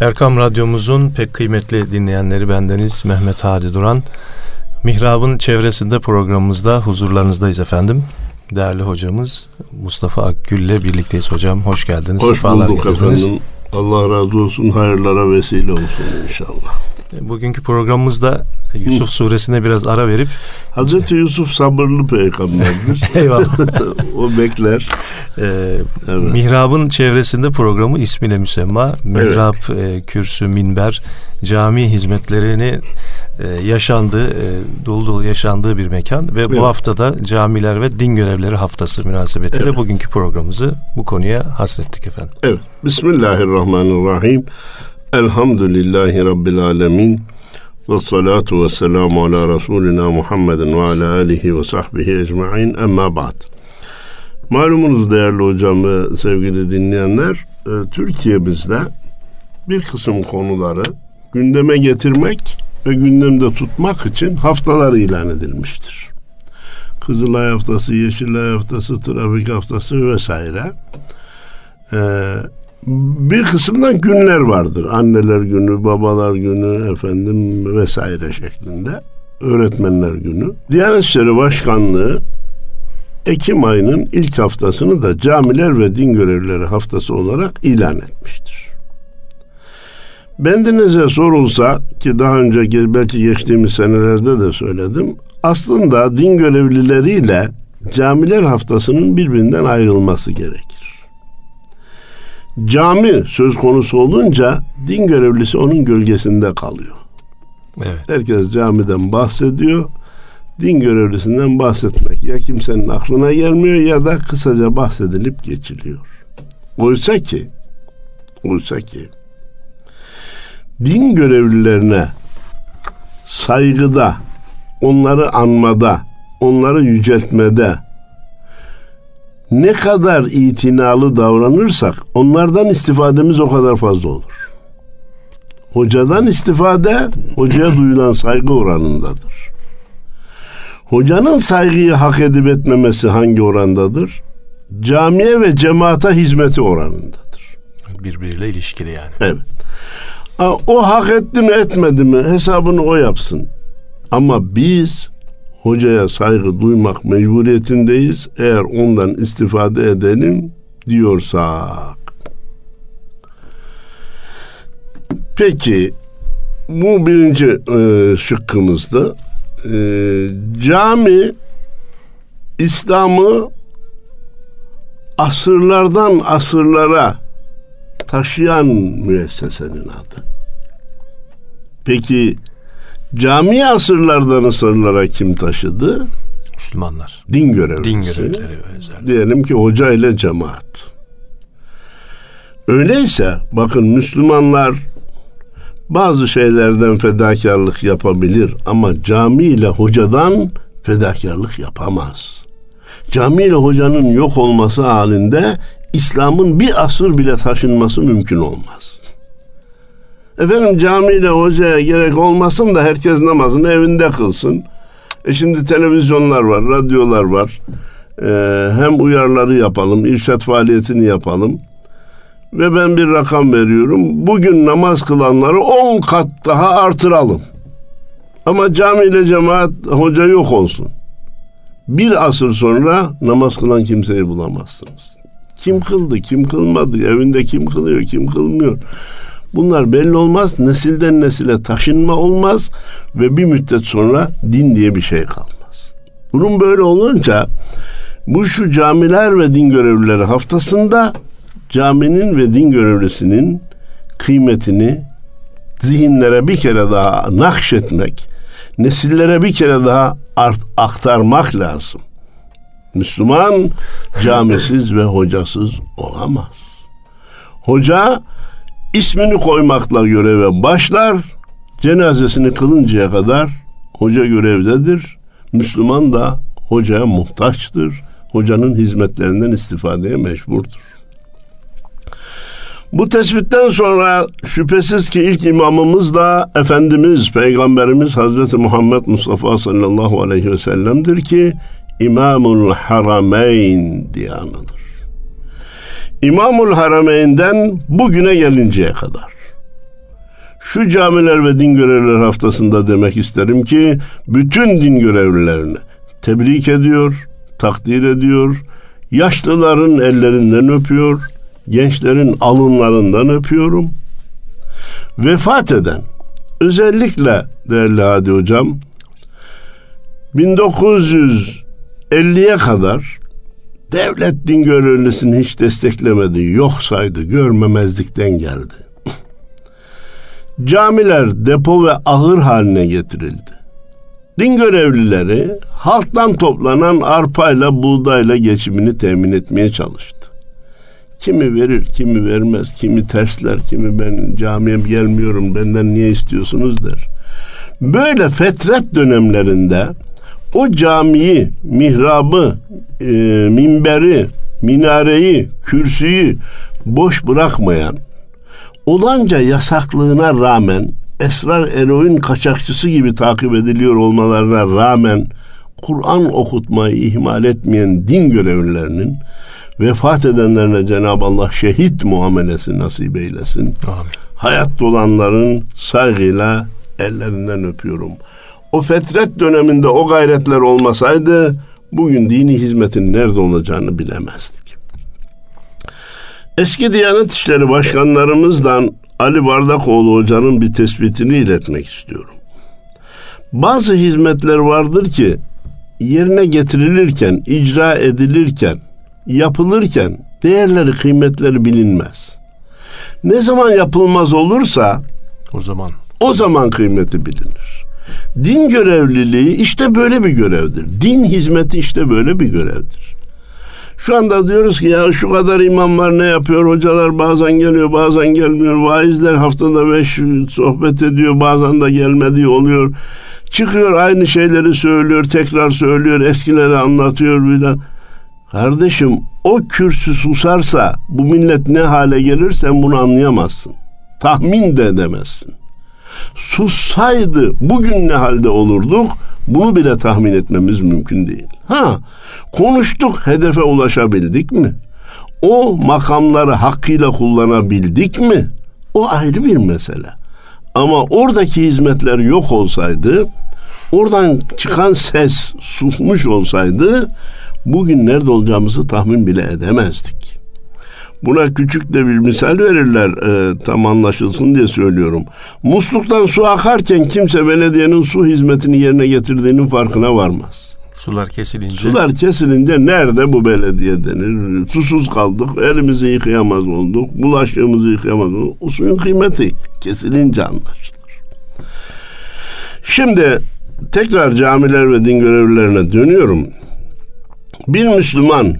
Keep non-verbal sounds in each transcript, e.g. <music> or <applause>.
Erkam Radyomuzun pek kıymetli dinleyenleri bendeniz Mehmet Hadi Duran. Mihrab'ın çevresinde programımızda huzurlarınızdayız efendim. Değerli hocamız Mustafa Akgül ile birlikteyiz hocam. Hoş geldiniz. Hoş bulduk efendim. Allah razı olsun, hayırlara vesile olsun inşallah. Bugünkü programımızda Yusuf Hı. suresine biraz ara verip Hazreti Yusuf sabırlı peygamberdir. <laughs> Eyvallah. <laughs> o bekler. Ee, evet. Mihrab'ın çevresinde programı ismiyle müsemma. Mihrab, evet. e, kürsü, minber, cami hizmetlerini e, yaşandığı, e, dolu dolu yaşandığı bir mekan ve evet. bu haftada camiler ve din görevleri haftası münasebetiyle evet. bugünkü programımızı bu konuya hasrettik efendim. Evet. Bismillahirrahmanirrahim. Elhamdülillahi Rabbil alemin. Ve salatu ve selamu ala Resulina Muhammedin ve ala alihi ve sahbihi ecma'in. Emma ba'd. Malumunuz değerli hocam ve sevgili dinleyenler, e, Türkiye'mizde bir kısım konuları gündeme getirmek ve gündemde tutmak için haftalar ilan edilmiştir. Kızılay haftası, Yeşilay haftası, trafik haftası vesaire. Ee, bir kısımdan günler vardır. Anneler günü, babalar günü, efendim vesaire şeklinde. Öğretmenler günü. Diyanet İşleri Başkanlığı Ekim ayının ilk haftasını da camiler ve din görevlileri haftası olarak ilan etmiştir. Bendenize sorulsa ki daha önce belki geçtiğimiz senelerde de söyledim. Aslında din görevlileriyle camiler haftasının birbirinden ayrılması gerekir. Cami söz konusu olunca din görevlisi onun gölgesinde kalıyor. Evet. Herkes camiden bahsediyor. Din görevlisinden bahsetmek ya kimsenin aklına gelmiyor ya da kısaca bahsedilip geçiliyor. Oysa ki oysa ki din görevlilerine saygıda, onları anmada, onları yüceltmede ne kadar itinalı davranırsak onlardan istifademiz o kadar fazla olur. Hocadan istifade hocaya duyulan saygı oranındadır. Hocanın saygıyı hak edip etmemesi hangi orandadır? Camiye ve cemaata hizmeti oranındadır. Birbiriyle ilişkili yani. Evet. O hak etti mi etmedi mi hesabını o yapsın. Ama biz hocaya saygı duymak mecburiyetindeyiz. Eğer ondan istifade edelim diyorsak. Peki bu birinci e, şıkkımızdı. E, cami İslam'ı asırlardan asırlara taşıyan müessesenin adı. Peki cami asırlardan asırlara kim taşıdı? Müslümanlar. Din görevlisi. Din görevlileri özellikle. Diyelim ki hoca ile cemaat. Öyleyse bakın Müslümanlar bazı şeylerden fedakarlık yapabilir ama cami ile hocadan fedakarlık yapamaz. Cami ile hocanın yok olması halinde İslam'ın bir asır bile taşınması mümkün olmaz. Efendim camiyle hocaya gerek olmasın da herkes namazını evinde kılsın. E şimdi televizyonlar var, radyolar var. Ee, hem uyarları yapalım, irşat faaliyetini yapalım. Ve ben bir rakam veriyorum. Bugün namaz kılanları 10 kat daha artıralım. Ama camiyle cemaat hoca yok olsun. Bir asır sonra namaz kılan kimseyi bulamazsınız. Kim kıldı, kim kılmadı, evinde kim kılıyor, kim kılmıyor. Bunlar belli olmaz. Nesilden nesile taşınma olmaz ve bir müddet sonra din diye bir şey kalmaz. Durum böyle olunca bu şu camiler ve din görevlileri haftasında caminin ve din görevlisinin kıymetini zihinlere bir kere daha nakşetmek, nesillere bir kere daha art, aktarmak lazım. Müslüman camisiz ve hocasız olamaz. Hoca ismini koymakla göreve başlar. Cenazesini kılıncaya kadar hoca görevdedir. Müslüman da hocaya muhtaçtır. Hocanın hizmetlerinden istifadeye mecburdur. Bu tespitten sonra şüphesiz ki ilk imamımız da Efendimiz, Peygamberimiz Hazreti Muhammed Mustafa sallallahu aleyhi ve sellem'dir ki İmamul Harameyn diye anılır. İmamul Harameyn'den bugüne gelinceye kadar Şu camiler ve din görevliler haftasında demek isterim ki bütün din görevlilerini tebrik ediyor, takdir ediyor, yaşlıların ellerinden öpüyor, gençlerin alınlarından öpüyorum. Vefat eden özellikle değerli Hadi Hocam 1950'ye kadar devlet din görevlisini hiç desteklemedi, yok saydı, görmemezlikten geldi. Camiler depo ve ahır haline getirildi. Din görevlileri halktan toplanan arpayla buğdayla geçimini temin etmeye çalıştı. Kimi verir, kimi vermez, kimi tersler, kimi ben camiye gelmiyorum, benden niye istiyorsunuz der. Böyle fetret dönemlerinde o camiyi, mihrabı, e, minberi, minareyi, kürsüyü boş bırakmayan, olanca yasaklığına rağmen esrar eroin kaçakçısı gibi takip ediliyor olmalarına rağmen Kur'an okutmayı ihmal etmeyen din görevlilerinin vefat edenlerine Cenab-ı Allah şehit muamelesi nasip eylesin. Amin. Hayat dolanların saygıyla ellerinden öpüyorum. O fetret döneminde o gayretler olmasaydı bugün dini hizmetin nerede olacağını bilemezdik. Eski Diyanet İşleri Başkanlarımızdan Ali Bardakoğlu Hoca'nın bir tespitini iletmek istiyorum. Bazı hizmetler vardır ki yerine getirilirken, icra edilirken, yapılırken değerleri, kıymetleri bilinmez. Ne zaman yapılmaz olursa o zaman o zaman kıymeti bilinir. Din görevliliği işte böyle bir görevdir. Din hizmeti işte böyle bir görevdir. Şu anda diyoruz ki ya şu kadar imam var ne yapıyor hocalar bazen geliyor bazen gelmiyor vaizler haftada beş sohbet ediyor bazen de gelmediği oluyor. Çıkıyor aynı şeyleri söylüyor tekrar söylüyor eskileri anlatıyor bir Kardeşim o kürsü susarsa bu millet ne hale gelir sen bunu anlayamazsın. Tahmin de edemezsin. Sussaydı bugün ne halde olurduk bunu bile tahmin etmemiz mümkün değil. Ha konuştuk hedefe ulaşabildik mi? O makamları hakkıyla kullanabildik mi? O ayrı bir mesele. Ama oradaki hizmetler yok olsaydı, oradan çıkan ses susmuş olsaydı bugün nerede olacağımızı tahmin bile edemezdik. Buna küçük de bir misal verirler e, tam anlaşılsın diye söylüyorum. Musluktan su akarken kimse belediyenin su hizmetini yerine getirdiğinin farkına varmaz. Sular kesilince. Sular kesilince nerede bu belediye denir? Susuz kaldık, elimizi yıkayamaz olduk, bulaşığımızı yıkayamaz olduk. O suyun kıymeti kesilince anlaşılır. Şimdi tekrar camiler ve din görevlilerine dönüyorum. Bir Müslüman,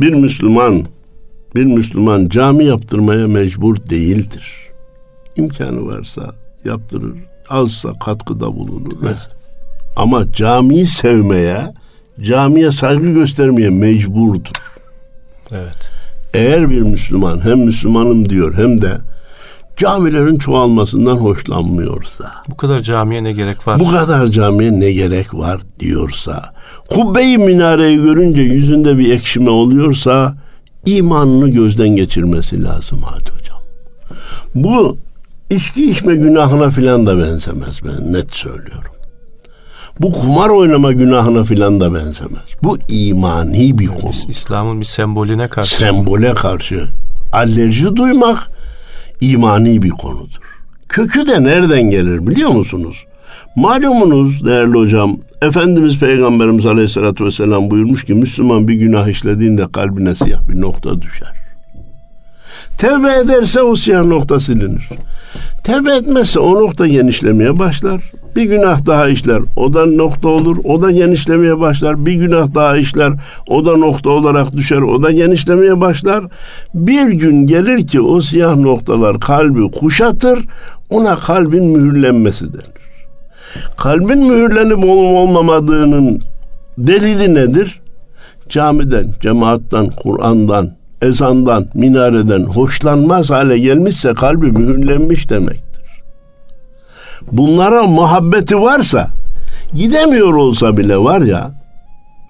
bir Müslüman bir Müslüman cami yaptırmaya mecbur değildir. İmkanı varsa yaptırır, azsa katkıda bulunur. Evet. Ama camiyi sevmeye, camiye saygı göstermeye mecburdur. Evet. Eğer bir Müslüman hem Müslümanım diyor hem de camilerin çoğalmasından hoşlanmıyorsa. Bu kadar camiye ne gerek var? Bu kadar camiye ne gerek var diyorsa. Kubbeyi minareyi görünce yüzünde bir ekşime oluyorsa imanını gözden geçirmesi lazım hadi hocam. Bu içki içme günahına filan da benzemez ben net söylüyorum. Bu kumar oynama günahına filan da benzemez. Bu imani bir konu. İslam'ın bir sembolüne karşı. Sembole karşı. Alerji duymak imani bir konudur. Kökü de nereden gelir biliyor musunuz? Malumunuz değerli hocam, Efendimiz Peygamberimiz Aleyhisselatü Vesselam buyurmuş ki Müslüman bir günah işlediğinde kalbine siyah bir nokta düşer. Tevbe ederse o siyah nokta silinir. Tevbe etmezse o nokta genişlemeye başlar. Bir günah daha işler, o da nokta olur, o da genişlemeye başlar. Bir günah daha işler, o da nokta olarak düşer, o da genişlemeye başlar. Bir gün gelir ki o siyah noktalar kalbi kuşatır, ona kalbin mühürlenmesi denir. Kalbin mühürlenip olmamadığının delili nedir? Camiden, cemaattan, Kur'an'dan, ezandan, minareden hoşlanmaz hale gelmişse kalbi mühürlenmiş demektir. Bunlara muhabbeti varsa gidemiyor olsa bile var ya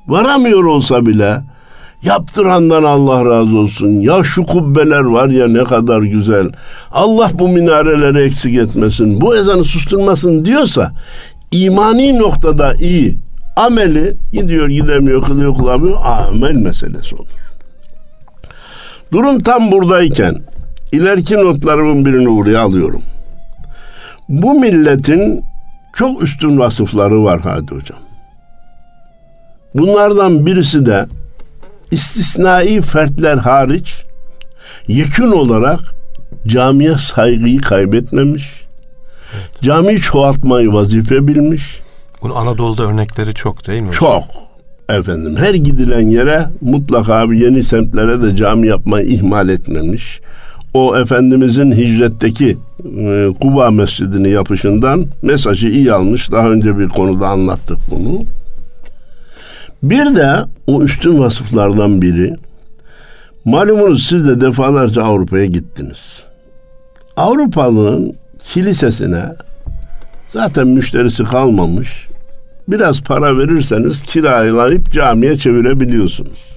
varamıyor olsa bile Yaptırandan Allah razı olsun. Ya şu kubbeler var ya ne kadar güzel. Allah bu minareleri eksik etmesin. Bu ezanı susturmasın diyorsa imani noktada iyi. Ameli gidiyor gidemiyor kılıyor kılamıyor amel meselesi olur. Durum tam buradayken ileriki notlarımın birini buraya alıyorum. Bu milletin çok üstün vasıfları var hadi hocam. Bunlardan birisi de istisnai fertler hariç yekün olarak camiye saygıyı kaybetmemiş. Camiyi çoğaltmayı vazife bilmiş. Bunun Anadolu'da örnekleri çok değil mi? Çok. Efendim her gidilen yere mutlaka bir yeni semtlere de cami yapmayı ihmal etmemiş. O Efendimizin hicretteki e, Kuba Mescidini yapışından mesajı iyi almış. Daha önce bir konuda anlattık bunu. Bir de o üstün vasıflardan biri malumunuz siz de defalarca Avrupa'ya gittiniz. Avrupalı'nın kilisesine zaten müşterisi kalmamış. Biraz para verirseniz kiralayıp camiye çevirebiliyorsunuz.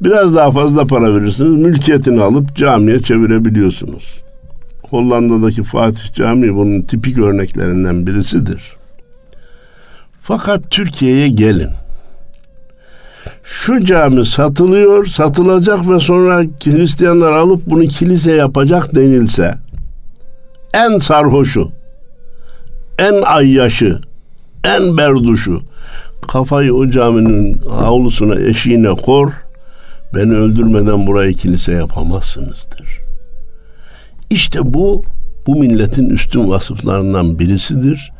Biraz daha fazla para verirsiniz mülkiyetini alıp camiye çevirebiliyorsunuz. Hollanda'daki Fatih Camii bunun tipik örneklerinden birisidir. Fakat Türkiye'ye gelin şu cami satılıyor, satılacak ve sonra Hristiyanlar alıp bunu kilise yapacak denilse en sarhoşu, en ayyaşı, en berduşu kafayı o caminin avlusuna eşiğine kor beni öldürmeden burayı kilise yapamazsınızdır. İşte bu bu milletin üstün vasıflarından birisidir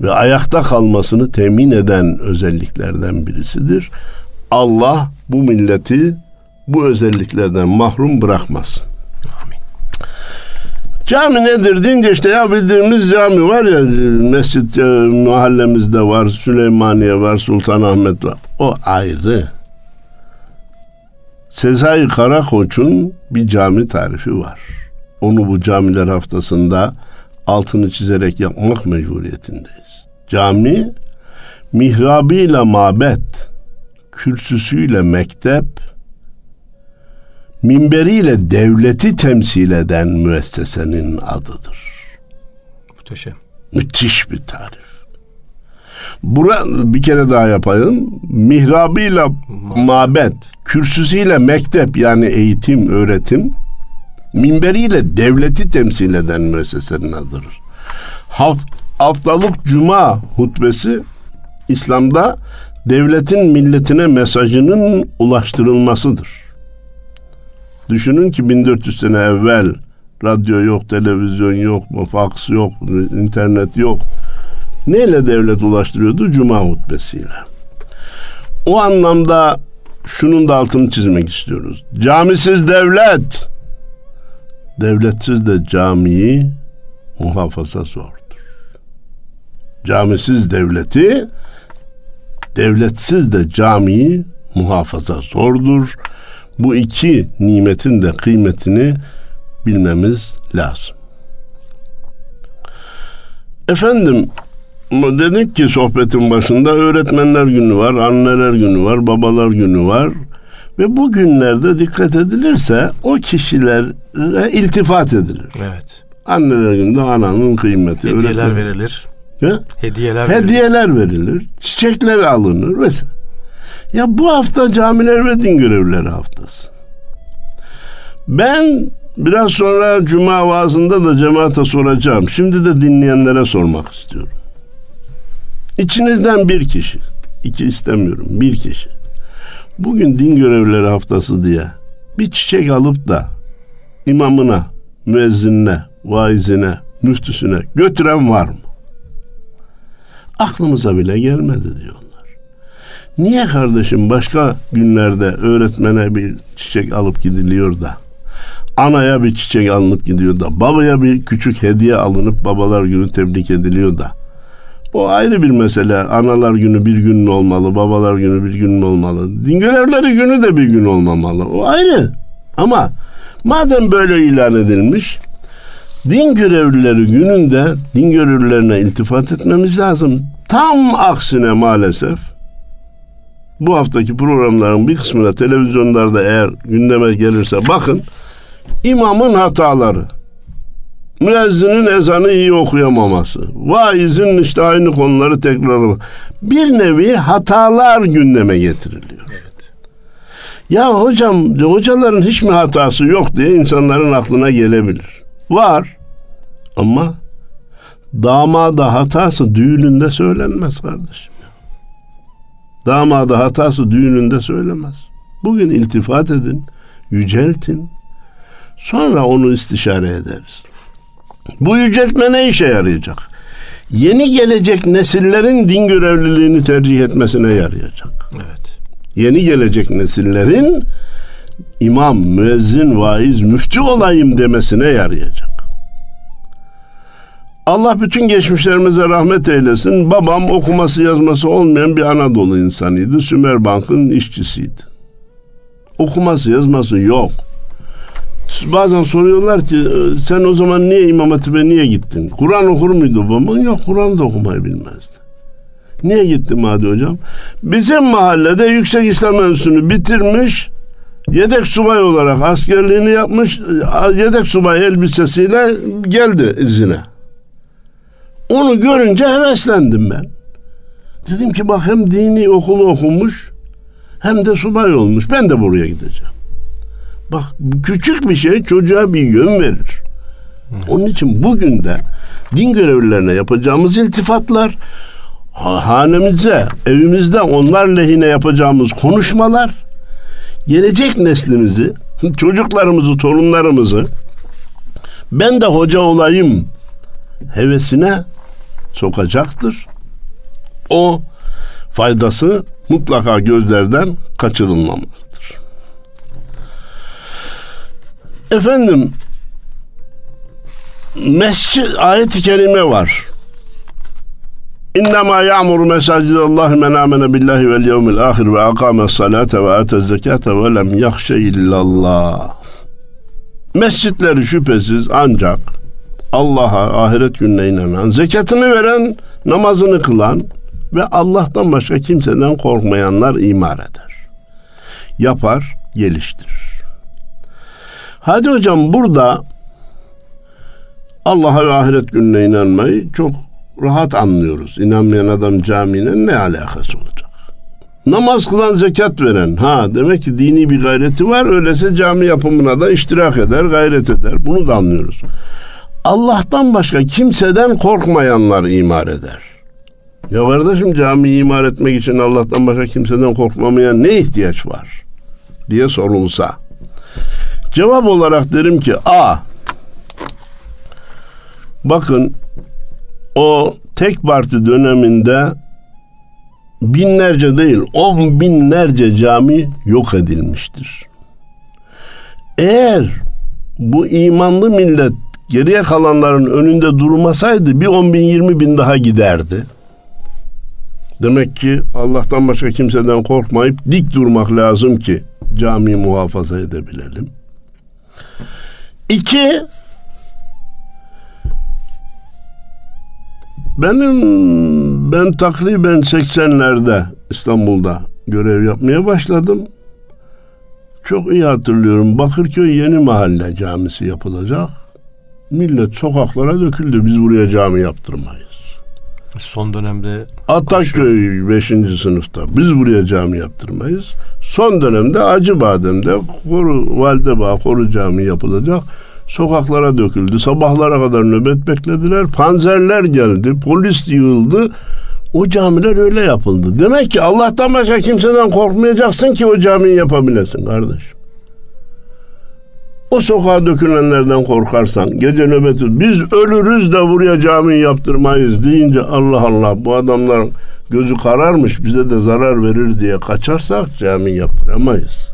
ve ayakta kalmasını temin eden özelliklerden birisidir. Allah bu milleti bu özelliklerden mahrum bırakmasın. Amin. Cami nedir deyince işte ya bildiğimiz cami var ya mescit e, mahallemizde var, Süleymaniye var, Sultanahmet var. O ayrı. Sezai Karakoç'un bir cami tarifi var. Onu bu camiler haftasında altını çizerek yapmak mecburiyetindeyiz. Cami mihrabıyla mabet, kürsüsüyle mektep, minberiyle devleti temsil eden müessesenin adıdır. Muhteşem. Müthiş bir tarif. Bura bir kere daha yapalım. Mihrabıyla mabet, kürsüsüyle mektep yani eğitim, öğretim, minberiyle devleti temsil eden müessesenin adıdır. Haft, haftalık cuma hutbesi İslam'da devletin milletine mesajının ulaştırılmasıdır. Düşünün ki 1400 sene evvel radyo yok, televizyon yok, faks yok, internet yok. Neyle devlet ulaştırıyordu? Cuma hutbesiyle. O anlamda şunun da altını çizmek istiyoruz. Camisiz devlet, devletsiz de camiyi muhafaza zordur. Camisiz devleti devletsiz de camiyi muhafaza zordur. Bu iki nimetin de kıymetini bilmemiz lazım. Efendim dedik ki sohbetin başında öğretmenler günü var, anneler günü var, babalar günü var. Ve bu günlerde dikkat edilirse o kişilere iltifat edilir. Evet. Anneler gününde ananın kıymeti. Hediyeler öğretmen... verilir. He? Hediyeler Hediyeler verilir. verilir. Çiçekler alınır mesela. Ya bu hafta camiler ve din görevlileri haftası. Ben biraz sonra cuma vaazında da cemaate soracağım. Şimdi de dinleyenlere sormak istiyorum. İçinizden bir kişi, iki istemiyorum, bir kişi. Bugün din görevlileri haftası diye bir çiçek alıp da imamına, müezzinine, vaizine, müftüsüne götüren var mı? Aklımıza bile gelmedi diyorlar. Niye kardeşim başka günlerde öğretmene bir çiçek alıp gidiliyor da anaya bir çiçek alınıp gidiyor da babaya bir küçük hediye alınıp babalar günü tebrik ediliyor da bu ayrı bir mesele. Analar günü bir gün mü olmalı, babalar günü bir gün mü olmalı? Din görevleri günü de bir gün olmamalı. O ayrı. Ama madem böyle ilan edilmiş, din görevlileri gününde din görevlilerine iltifat etmemiz lazım. Tam aksine maalesef bu haftaki programların bir kısmına televizyonlarda eğer gündeme gelirse bakın imamın hataları müezzinin ezanı iyi okuyamaması, vaizin işte aynı konuları tekrarlaması. Bir nevi hatalar gündeme getiriliyor. Evet. Ya hocam, hocaların hiç mi hatası yok diye insanların aklına gelebilir. Var ama damada hatası düğününde söylenmez kardeşim. Damada hatası düğününde söylemez. Bugün iltifat edin, yüceltin. Sonra onu istişare ederiz. Bu yüceltme ne işe yarayacak? Yeni gelecek nesillerin din görevliliğini tercih etmesine yarayacak. Evet. Yeni gelecek nesillerin imam, müezzin, vaiz, müftü olayım demesine yarayacak. Allah bütün geçmişlerimize rahmet eylesin. Babam okuması yazması olmayan bir Anadolu insanıydı. Sümer Bank'ın işçisiydi. Okuması yazması yok bazen soruyorlar ki ee, sen o zaman niye İmam Hatip'e niye gittin? Kur'an okur muydu babamın? Yok Kur'an da okumayı bilmezdi. Niye gittim Hadi hocam? Bizim mahallede Yüksek İslam Enstitüsü'nü bitirmiş, yedek subay olarak askerliğini yapmış, yedek subay elbisesiyle geldi izine. Onu görünce heveslendim ben. Dedim ki bak hem dini okulu okumuş hem de subay olmuş. Ben de buraya gideceğim. Bak küçük bir şey çocuğa bir yön verir. Onun için bugün de din görevlilerine yapacağımız iltifatlar, hanemize, evimizde onlar lehine yapacağımız konuşmalar, gelecek neslimizi, çocuklarımızı, torunlarımızı ben de hoca olayım hevesine sokacaktır. O faydası mutlaka gözlerden kaçırılmamalı. Efendim mescid ayet-i kerime var. İnnemâ ya'muru mesacidallahi men amene billahi vel yevmil ahir ve akame salate ve ate zekate ve lem yahşe illallah. Mescitleri şüphesiz ancak Allah'a ahiret gününe inanan, zekatını veren, namazını kılan ve Allah'tan başka kimseden korkmayanlar imar eder. Yapar, geliştirir. Hadi hocam burada Allah'a ve ahiret gününe inanmayı çok rahat anlıyoruz. İnanmayan adam camine ne alakası olacak? Namaz kılan zekat veren ha demek ki dini bir gayreti var öyleyse cami yapımına da iştirak eder gayret eder bunu da anlıyoruz. Allah'tan başka kimseden korkmayanlar imar eder. Ya kardeşim cami imar etmek için Allah'tan başka kimseden korkmamaya ne ihtiyaç var diye sorulsa Cevap olarak derim ki A. Bakın o tek parti döneminde binlerce değil on binlerce cami yok edilmiştir. Eğer bu imanlı millet geriye kalanların önünde durmasaydı bir on bin yirmi bin daha giderdi. Demek ki Allah'tan başka kimseden korkmayıp dik durmak lazım ki cami muhafaza edebilelim. İki, benim ben takriben 80'lerde İstanbul'da görev yapmaya başladım. Çok iyi hatırlıyorum. Bakırköy Yeni Mahalle Camisi yapılacak. Millet sokaklara döküldü. Biz buraya cami yaptırmayız. Son dönemde Ataköy 5. sınıfta biz buraya cami yaptırmayız. Son dönemde Acıbadem'de Koru Validebağ Koru Camii yapılacak. Sokaklara döküldü. Sabahlara kadar nöbet beklediler. Panzerler geldi. Polis yığıldı. O camiler öyle yapıldı. Demek ki Allah'tan başka kimseden korkmayacaksın ki o camiyi yapabilesin kardeşim. O sokağa dökülenlerden korkarsan gece nöbeti biz ölürüz de buraya cami yaptırmayız deyince Allah Allah bu adamlar gözü kararmış bize de zarar verir diye kaçarsak cami yaptıramayız.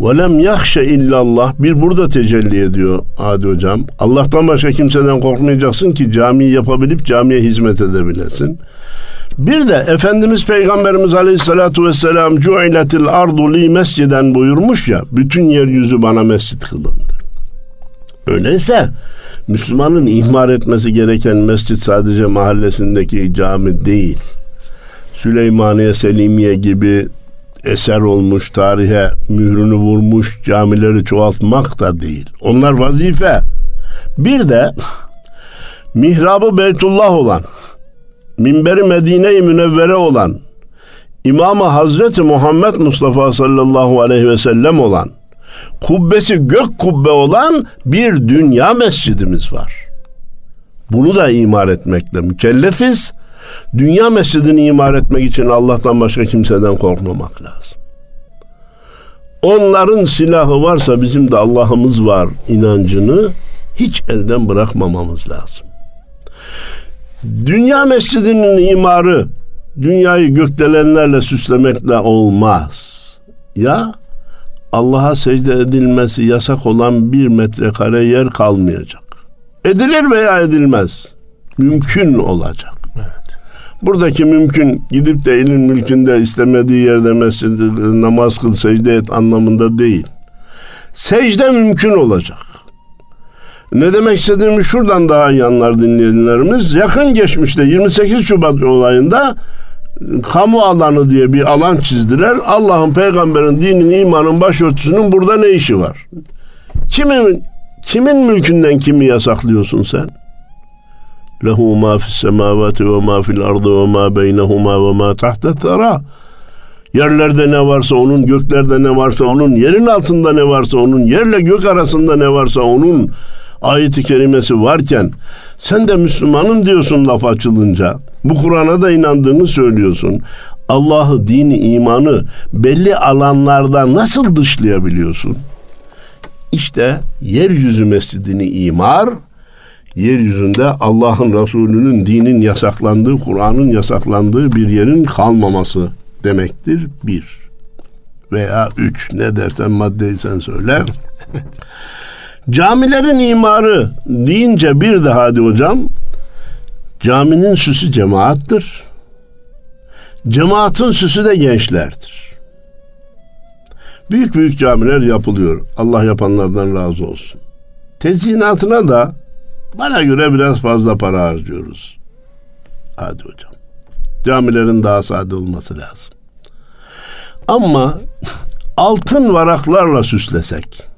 Velem yahşe illallah bir burada tecelli ediyor Adi hocam. Allah'tan başka kimseden korkmayacaksın ki camiyi yapabilip camiye hizmet edebilesin. Bir de Efendimiz Peygamberimiz Aleyhisselatü Vesselam cu'iletil ardu li mesciden buyurmuş ya bütün yeryüzü bana mescit kılındı. Öyleyse Müslümanın ihmar etmesi gereken mescit sadece mahallesindeki cami değil. Süleymaniye Selimiye gibi eser olmuş, tarihe mührünü vurmuş camileri çoğaltmak da değil. Onlar vazife. Bir de mihrabı Beytullah olan, minberi Medine-i Münevvere olan, İmamı Hazreti Muhammed Mustafa sallallahu aleyhi ve sellem olan, kubbesi gök kubbe olan bir dünya mescidimiz var. Bunu da imar etmekle mükellefiz. Dünya mescidini imar etmek için Allah'tan başka kimseden korkmamak lazım. Onların silahı varsa bizim de Allah'ımız var inancını hiç elden bırakmamamız lazım. Dünya mescidinin imarı dünyayı gökdelenlerle süslemekle olmaz. Ya Allah'a secde edilmesi yasak olan bir metrekare yer kalmayacak. Edilir veya edilmez. Mümkün olacak. Buradaki mümkün gidip de elin mülkünde istemediği yerde mescid namaz kıl secde et anlamında değil. Secde mümkün olacak. Ne demek istediğimi şuradan daha iyi anlar dinleyenlerimiz. Yakın geçmişte 28 Şubat olayında kamu alanı diye bir alan çizdiler. Allah'ın peygamberin dinin imanın başörtüsünün burada ne işi var? Kimin kimin mülkünden kimi yasaklıyorsun sen? Lehu ma fis semavati ve ma fil ardı ve ma beynehuma ve ma tahta thara. Yerlerde ne varsa onun, göklerde ne varsa onun, yerin altında ne varsa onun, yerle gök arasında ne varsa onun ayeti kerimesi varken sen de Müslümanım diyorsun laf açılınca. Bu Kur'an'a da inandığını söylüyorsun. Allah'ı, dini, imanı belli alanlarda nasıl dışlayabiliyorsun? İşte yeryüzü mescidini imar, yeryüzünde Allah'ın Resulü'nün dinin yasaklandığı, Kur'an'ın yasaklandığı bir yerin kalmaması demektir. Bir veya üç ne dersen maddeyi sen söyle. <laughs> Camilerin imarı deyince bir de hadi hocam caminin süsü cemaattir. Cemaatin süsü de gençlerdir. Büyük büyük camiler yapılıyor. Allah yapanlardan razı olsun. Tezyinatına da bana göre biraz fazla para harcıyoruz. Hadi hocam. Camilerin daha sade olması lazım. Ama altın varaklarla süslesek,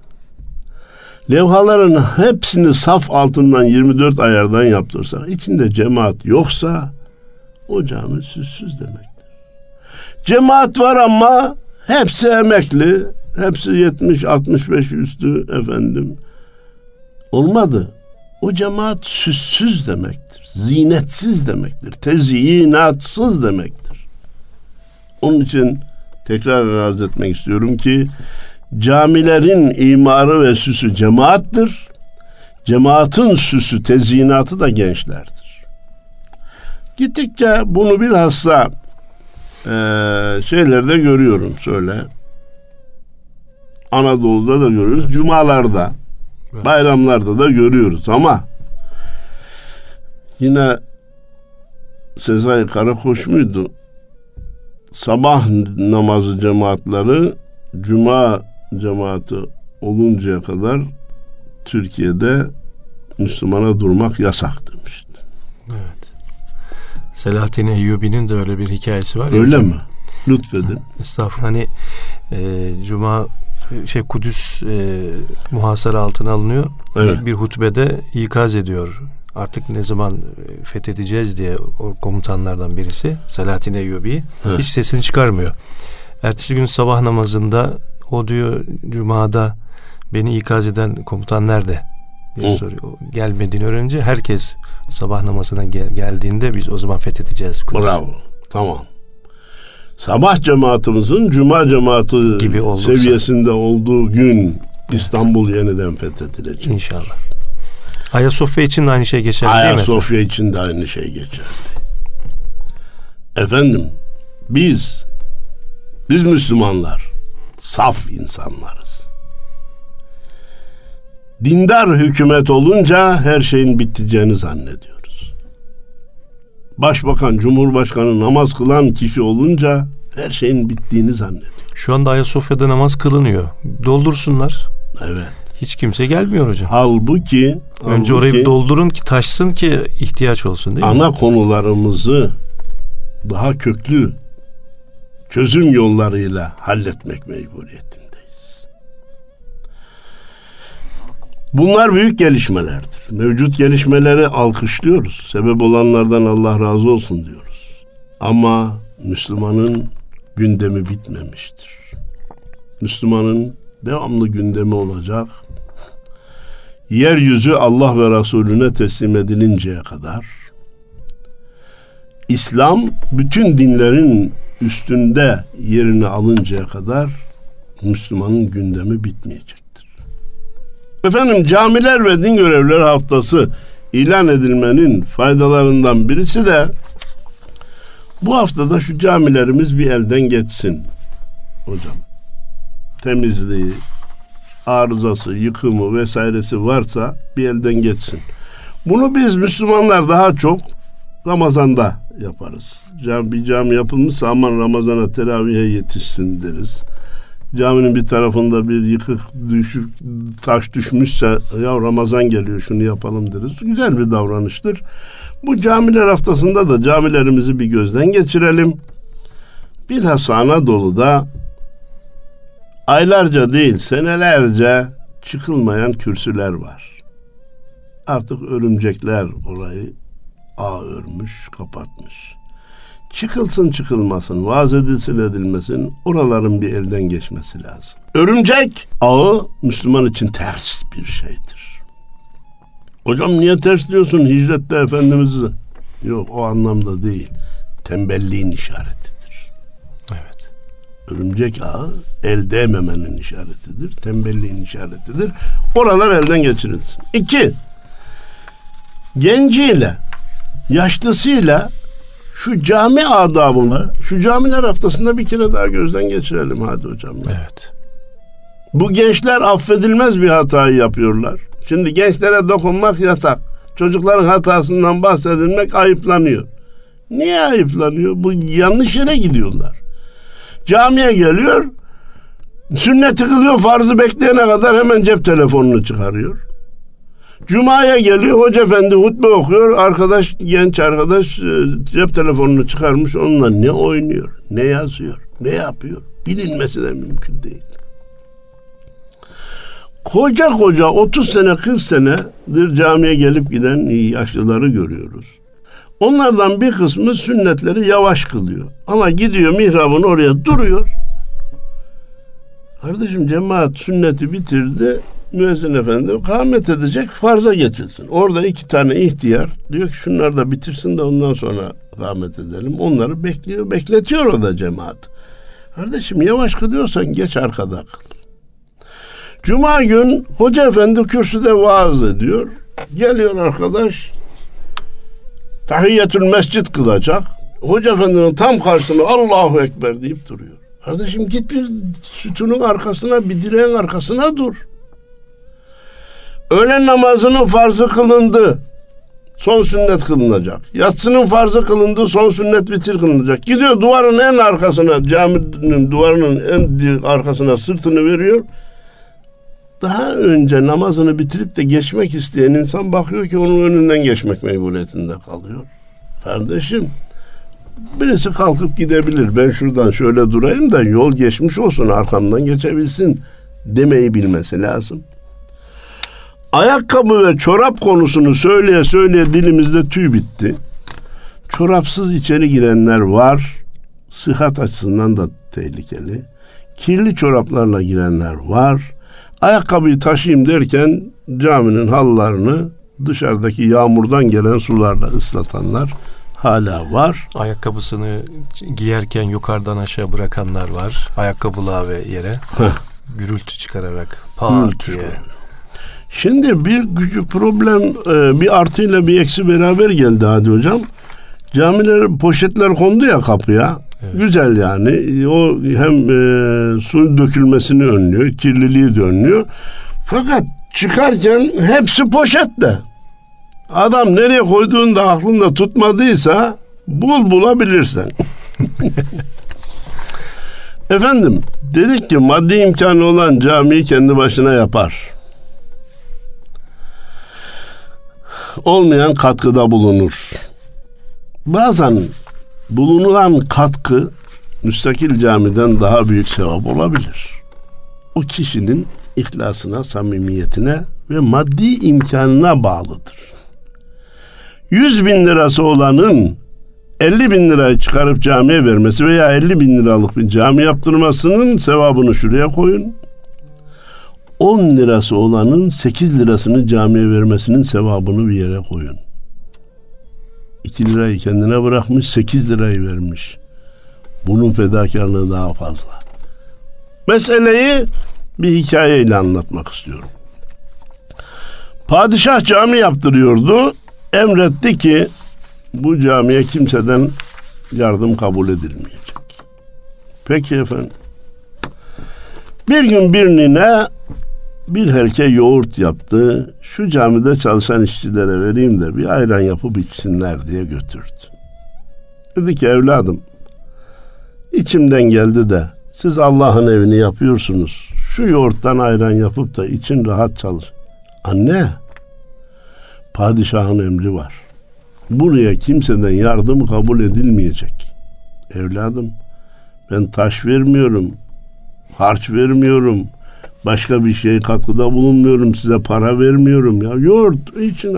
levhaların hepsini saf altından 24 ayardan yaptırsak, içinde cemaat yoksa o cami süssüz demektir. Cemaat var ama hepsi emekli, hepsi 70-65 üstü efendim. Olmadı. O cemaat süssüz demektir. Zinetsiz demektir. Tezyinatsız demektir. Onun için tekrar arz etmek istiyorum ki camilerin imarı ve süsü cemaattir. Cemaatin süsü, tezyinatı da gençlerdir. Gittikçe bunu bilhassa e, şeylerde görüyorum söyle. Anadolu'da da görüyoruz. Cumalarda, bayramlarda da görüyoruz ama yine Sezai Karakoç muydu? Sabah namazı cemaatleri Cuma cemaati oluncaya kadar Türkiye'de Müslümana durmak yasak demişti. Evet. Selahattin Eyyubi'nin de öyle bir hikayesi var. Öyle mi? Lütfedin. Estağfurullah. Hani e, Cuma şey Kudüs e, muhasara altına alınıyor. Evet. Bir hutbede ikaz ediyor. Artık ne zaman e, fethedeceğiz diye o komutanlardan birisi Selahattin Eyyubi evet. hiç sesini çıkarmıyor. Ertesi gün sabah namazında o diyor Cuma'da beni ikaz eden komutan nerede? diye soruyor. Gelmediğini öğrenince herkes sabah namazına gel- geldiğinde biz o zaman fethedeceğiz. Kudüs. Bravo. Tamam. Sabah cemaatimizin cuma cemaati gibi olursa. seviyesinde olduğu gün İstanbul yeniden fethedilecek. İnşallah. Ayasofya için de aynı şey geçerli değil mi? Ayasofya için de aynı şey geçerli. Efendim biz biz Müslümanlar saf insanlarız. Dindar hükümet olunca her şeyin biteceğini zannediyoruz. Başbakan, cumhurbaşkanı namaz kılan kişi olunca her şeyin bittiğini zannediyor. Şu anda Ayasofya'da namaz kılınıyor. Doldursunlar. Evet. Hiç kimse gelmiyor hocam. Halbuki önce halbuki, orayı doldurun ki taşsın ki ihtiyaç olsun değil ana mi? konularımızı daha köklü çözüm yollarıyla halletmek mecburiyetindeyiz. Bunlar büyük gelişmelerdir. Mevcut gelişmeleri alkışlıyoruz. Sebep olanlardan Allah razı olsun diyoruz. Ama Müslümanın gündemi bitmemiştir. Müslümanın devamlı gündemi olacak. Yeryüzü Allah ve Resulüne teslim edilinceye kadar İslam bütün dinlerin üstünde yerini alıncaya kadar Müslümanın gündemi bitmeyecektir. Efendim camiler ve din görevleri haftası ilan edilmenin faydalarından birisi de bu haftada şu camilerimiz bir elden geçsin hocam. Temizliği, arızası, yıkımı vesairesi varsa bir elden geçsin. Bunu biz Müslümanlar daha çok Ramazan'da yaparız. Cam, bir cami yapılmışsa aman Ramazan'a teravihe yetişsin deriz. Caminin bir tarafında bir yıkık düşük taş düşmüşse ya Ramazan geliyor şunu yapalım deriz. Güzel bir davranıştır. Bu camiler haftasında da camilerimizi bir gözden geçirelim. Bilhassa Anadolu'da aylarca değil senelerce çıkılmayan kürsüler var. Artık örümcekler orayı ağ örmüş, kapatmış. Çıkılsın çıkılmasın, vaaz edilsin edilmesin, oraların bir elden geçmesi lazım. Örümcek ağı Müslüman için ters bir şeydir. Hocam niye ters diyorsun hicrette Efendimiz'i? Yok o anlamda değil. Tembelliğin işaretidir. Evet. Örümcek ağı el değmemenin işaretidir. Tembelliğin işaretidir. Oralar elden geçirilsin. İki, genciyle, yaşlısıyla şu cami adabını şu camiler haftasında bir kere daha gözden geçirelim hadi hocam. Evet. Bu gençler affedilmez bir hatayı yapıyorlar. Şimdi gençlere dokunmak yasak. Çocukların hatasından bahsedilmek ayıplanıyor. Niye ayıplanıyor? Bu yanlış yere gidiyorlar. Camiye geliyor, sünneti kılıyor, farzı bekleyene kadar hemen cep telefonunu çıkarıyor. Cuma'ya geliyor, hoca efendi hutbe okuyor, arkadaş, genç arkadaş e, cep telefonunu çıkarmış, onunla ne oynuyor, ne yazıyor, ne yapıyor bilinmesi de mümkün değil. Koca koca 30 sene 40 senedir camiye gelip giden yaşlıları görüyoruz. Onlardan bir kısmı sünnetleri yavaş kılıyor. Ama gidiyor mihrabın oraya duruyor. Kardeşim cemaat sünneti bitirdi. Müezzin efendi kâhmet edecek farza getirsin. Orada iki tane ihtiyar diyor ki şunları da bitirsin de ondan sonra kâhmet edelim. Onları bekliyor, bekletiyor o da cemaat. Kardeşim yavaş kılıyorsan geç arkada kıl. Cuma gün hoca efendi kürsüde vaaz ediyor. Geliyor arkadaş tahiyyetül mescid kılacak. Hoca efendinin tam karşısına Allahu Ekber deyip duruyor. Kardeşim git bir sütunun arkasına bir direğin arkasına dur. Öğlen namazının farzı kılındı. Son sünnet kılınacak. Yatsının farzı kılındı. Son sünnet bitir kılınacak. Gidiyor duvarın en arkasına, caminin duvarının en arkasına sırtını veriyor. Daha önce namazını bitirip de geçmek isteyen insan bakıyor ki onun önünden geçmek mecburiyetinde kalıyor. Kardeşim birisi kalkıp gidebilir. Ben şuradan şöyle durayım da yol geçmiş olsun arkamdan geçebilsin demeyi bilmesi lazım. Ayakkabı ve çorap konusunu söyleye söyleye dilimizde tüy bitti. Çorapsız içeri girenler var. Sıhhat açısından da tehlikeli. Kirli çoraplarla girenler var. Ayakkabıyı taşıyayım derken caminin hallarını dışarıdaki yağmurdan gelen sularla ıslatanlar hala var. Ayakkabısını giyerken yukarıdan aşağı bırakanlar var. Ayakkabılığa ve yere gürültü çıkararak pat diye. Şimdi bir küçük problem e, bir artıyla bir eksi beraber geldi hadi hocam. Camiler poşetler kondu ya kapıya. Evet. Güzel yani. O hem e, suyun dökülmesini önlüyor, kirliliği de önlüyor. Fakat çıkarken hepsi poşette. Adam nereye koyduğunu da aklında tutmadıysa bul bulabilirsen. <laughs> Efendim dedik ki maddi imkanı olan camiyi kendi başına yapar. Olmayan katkıda bulunur. Bazen bulunulan katkı müstakil camiden daha büyük sevap olabilir. O kişinin ihlasına, samimiyetine ve maddi imkanına bağlıdır. 100 bin lirası olanın 50 bin lirayı çıkarıp camiye vermesi veya 50 bin liralık bir cami yaptırmasının sevabını şuraya koyun. 10 lirası olanın 8 lirasını camiye vermesinin sevabını bir yere koyun. 2 lirayı kendine bırakmış 8 lirayı vermiş. Bunun fedakarlığı daha fazla. Meseleyi bir hikayeyle anlatmak istiyorum. Padişah cami yaptırıyordu. Emretti ki bu camiye kimseden yardım kabul edilmeyecek. Peki efendim. Bir gün birine bir helke yoğurt yaptı. Şu camide çalışan işçilere vereyim de bir ayran yapıp içsinler diye götürdü. Dedi ki evladım içimden geldi de siz Allah'ın evini yapıyorsunuz. Şu yoğurttan ayran yapıp da için rahat çalış. Anne padişahın emri var. Buraya kimseden yardım kabul edilmeyecek. Evladım ben taş vermiyorum. Harç vermiyorum. Başka bir şey katkıda bulunmuyorum. Size para vermiyorum ya. Yoğurt için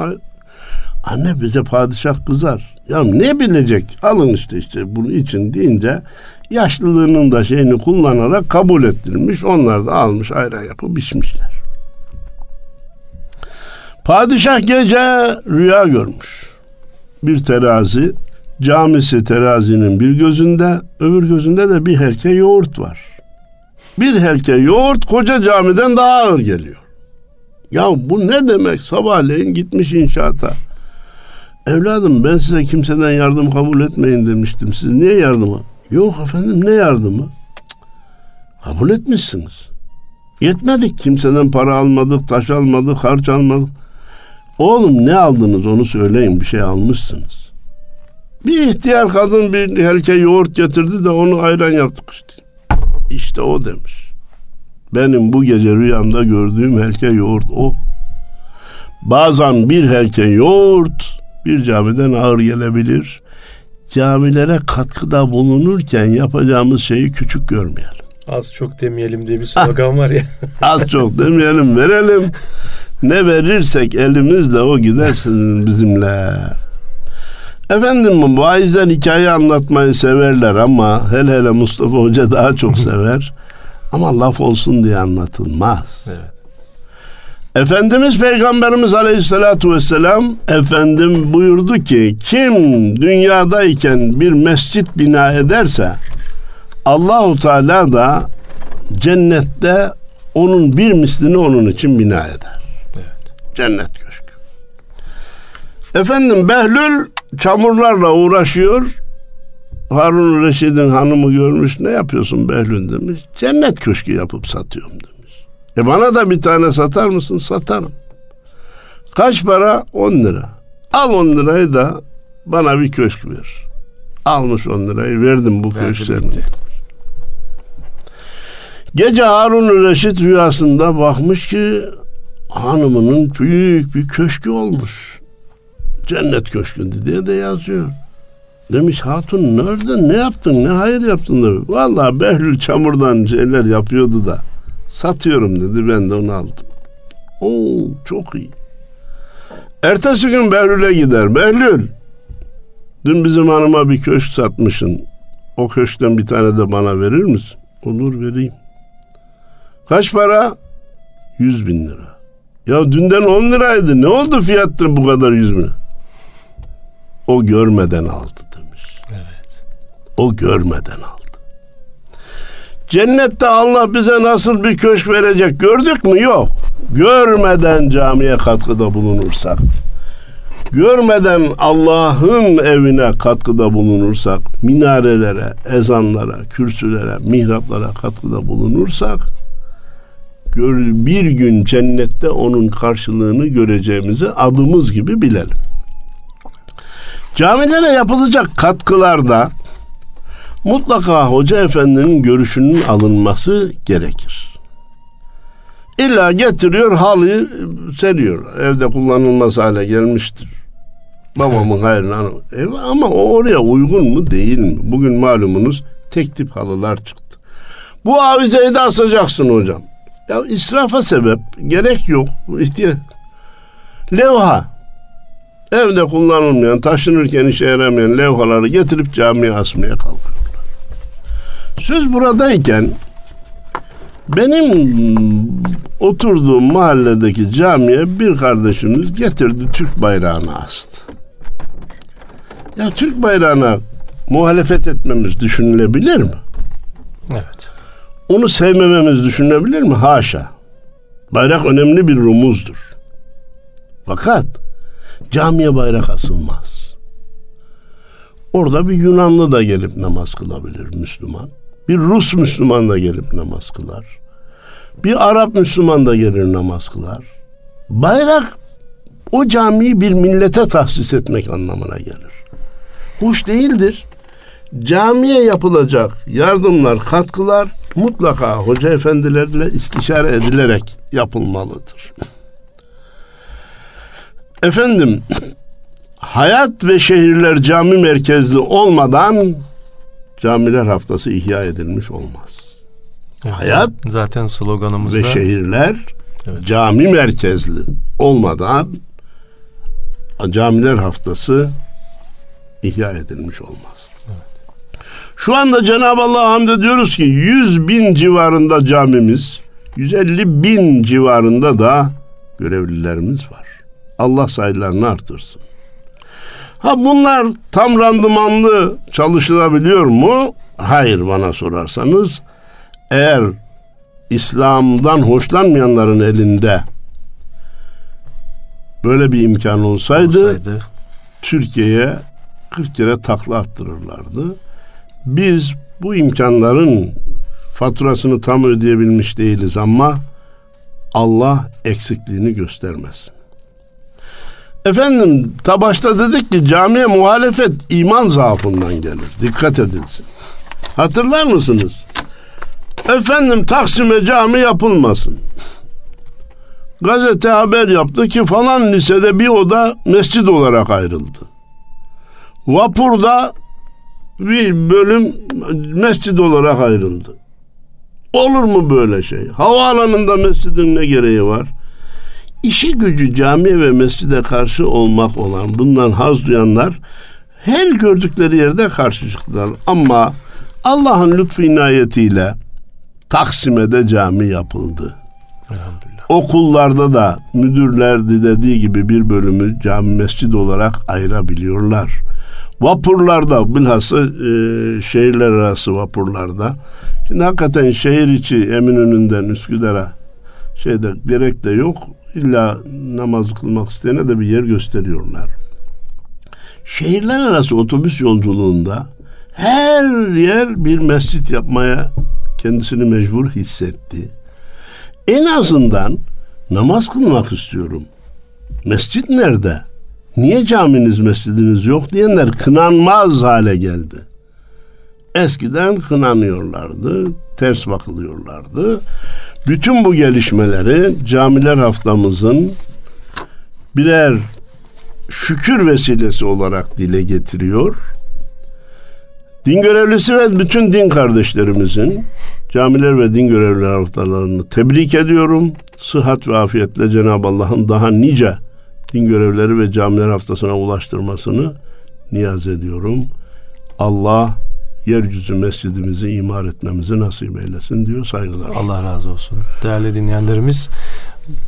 anne bize padişah kızar. Ya ne bilecek? Alın işte işte bunu için deyince yaşlılığının da şeyini kullanarak kabul ettirilmiş. Onlar da almış ayran yapıp içmişler. Padişah gece rüya görmüş. Bir terazi, camisi terazinin bir gözünde, öbür gözünde de bir helke yoğurt var. Bir helke yoğurt koca camiden daha ağır geliyor. Ya bu ne demek? Sabahleyin gitmiş inşaata. Evladım ben size kimseden yardım kabul etmeyin demiştim. Siz niye yardıma? Yok efendim ne yardımı? Kabul etmişsiniz. Yetmedik kimseden para almadık, taş almadık, harç almadık. Oğlum ne aldınız onu söyleyin bir şey almışsınız. Bir ihtiyar kadın bir helke yoğurt getirdi de onu ayran yaptık işte. İşte o demiş. Benim bu gece rüyamda gördüğüm helke yoğurt o. Bazen bir helke yoğurt bir camiden ağır gelebilir. Camilere katkıda bulunurken yapacağımız şeyi küçük görmeyelim. Az çok demeyelim diye bir slogan var ya. <laughs> Az çok demeyelim verelim. Ne verirsek elimizle o gidersin bizimle. Efendim vaizler hikaye anlatmayı severler ama hele hele Mustafa Hoca daha çok <laughs> sever. ama laf olsun diye anlatılmaz. Evet. Efendimiz Peygamberimiz Aleyhisselatü Vesselam efendim buyurdu ki kim dünyadayken bir mescit bina ederse Allahu Teala da cennette onun bir mislini onun için bina eder. Evet. Cennet köşkü. Efendim Behlül çamurlarla uğraşıyor. Harun Reşid'in hanımı görmüş ne yapıyorsun Behlül demiş. Cennet köşkü yapıp satıyorum demiş. E bana da bir tane satar mısın? Satarım. Kaç para? 10 lira. Al 10 lirayı da bana bir köşk ver. Almış 10 lirayı verdim bu köşklerini. Gece Harun Reşit rüyasında bakmış ki hanımının büyük bir köşkü olmuş. Cennet köşkünde diye de yazıyor. Demiş hatun nerede ne yaptın ne hayır yaptın demiş. Vallahi Behlül çamurdan şeyler yapıyordu da satıyorum dedi ben de onu aldım. Oo çok iyi. Ertesi gün Behlül'e gider. Behlül dün bizim hanıma bir köşk satmışsın. O köşkten bir tane de bana verir misin? Olur vereyim. Kaç para? Yüz bin lira. Ya dünden on liraydı. Ne oldu fiyattır bu kadar yüz bin? O görmeden aldı demiş. Evet. O görmeden aldı. Cennette Allah bize nasıl bir köşk verecek gördük mü? Yok. Görmeden camiye katkıda bulunursak, görmeden Allah'ın evine katkıda bulunursak, minarelere, ezanlara, kürsülere, mihraplara katkıda bulunursak, bir gün cennette onun karşılığını göreceğimizi adımız gibi bilelim. Camilere yapılacak katkılarda mutlaka hoca efendinin görüşünün alınması gerekir. İlla getiriyor halıyı seriyor. Evde kullanılmaz hale gelmiştir. Babamın hayrına. E, ama o oraya uygun mu değil mi? Bugün malumunuz tek tip halılar çıktı. Bu avizeyi de asacaksın hocam. Ya israfa sebep. Gerek yok. İhtiyaç. Levha. Evde kullanılmayan, taşınırken işe yaramayan levhaları getirip camiye asmaya kalkıyorlar. Söz buradayken benim oturduğum mahalledeki camiye bir kardeşimiz getirdi Türk bayrağını astı. Ya Türk bayrağına muhalefet etmemiz düşünülebilir mi? Evet. Onu sevmememiz düşünülebilir mi? Haşa. Bayrak önemli bir rumuzdur. Fakat camiye bayrak asılmaz. Orada bir Yunanlı da gelip namaz kılabilir Müslüman. Bir Rus Müslüman da gelip namaz kılar. Bir Arap Müslüman da gelir namaz kılar. Bayrak o camiyi bir millete tahsis etmek anlamına gelir. Hoş değildir. Camiye yapılacak yardımlar, katkılar mutlaka hoca efendilerle istişare edilerek yapılmalıdır. Efendim, hayat ve şehirler cami merkezli olmadan camiler haftası ihya edilmiş olmaz. Evet. Hayat zaten sloganımızda ve şehirler Evet. cami merkezli olmadan camiler haftası ihya edilmiş olmaz. Şu anda Cenab-ı Allah'a hamd ediyoruz ki 100 bin civarında camimiz, 150 bin civarında da görevlilerimiz var. Allah sayılarını artırsın. Ha bunlar tam randımanlı çalışılabiliyor mu? Hayır bana sorarsanız. Eğer İslam'dan hoşlanmayanların elinde böyle bir imkan olsaydı, olsaydı Türkiye'ye 40 kere takla attırırlardı. Biz bu imkanların faturasını tam ödeyebilmiş değiliz ama Allah eksikliğini göstermesin. Efendim ta başta dedik ki camiye muhalefet iman zaafından gelir. Dikkat edilsin. Hatırlar mısınız? Efendim Taksim'e cami yapılmasın. Gazete haber yaptı ki falan lisede bir oda mescid olarak ayrıldı. Vapurda bir bölüm mescid olarak ayrıldı. Olur mu böyle şey? Havaalanında mescidin ne gereği var? İşi gücü camiye ve mescide karşı olmak olan bundan haz duyanlar her gördükleri yerde karşı çıktılar. Ama Allah'ın lütfu inayetiyle Taksim'e de cami yapıldı. elhamdülillah. Okullarda da müdürler dediği gibi bir bölümü cami mescid olarak ayırabiliyorlar. Vapurlarda bilhassa e, şehirler arası vapurlarda. Şimdi hakikaten şehir içi Eminönü'nden Üsküdar'a şeyde gerek de yok. İlla namaz kılmak isteyene de bir yer gösteriyorlar. Şehirler arası otobüs yolculuğunda her yer bir mescit yapmaya kendisini mecbur hissetti. En azından namaz kılmak istiyorum. Mescit nerede? Niye caminiz, mescidiniz yok diyenler kınanmaz hale geldi. Eskiden kınanıyorlardı, ters bakılıyorlardı. Bütün bu gelişmeleri camiler haftamızın birer şükür vesilesi olarak dile getiriyor. Din görevlisi ve bütün din kardeşlerimizin camiler ve din görevlileri haftalarını tebrik ediyorum. Sıhhat ve afiyetle Cenab-ı Allah'ın daha nice din görevleri ve camiler haftasına ulaştırmasını niyaz ediyorum. Allah yeryüzü mescidimizi imar etmemizi nasip eylesin diyor saygılar. Allah razı olsun. Değerli dinleyenlerimiz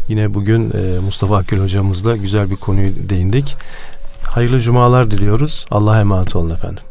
yine bugün e, Mustafa Akgül hocamızla güzel bir konuyu değindik. Hayırlı cumalar diliyoruz. Allah'a emanet olun efendim.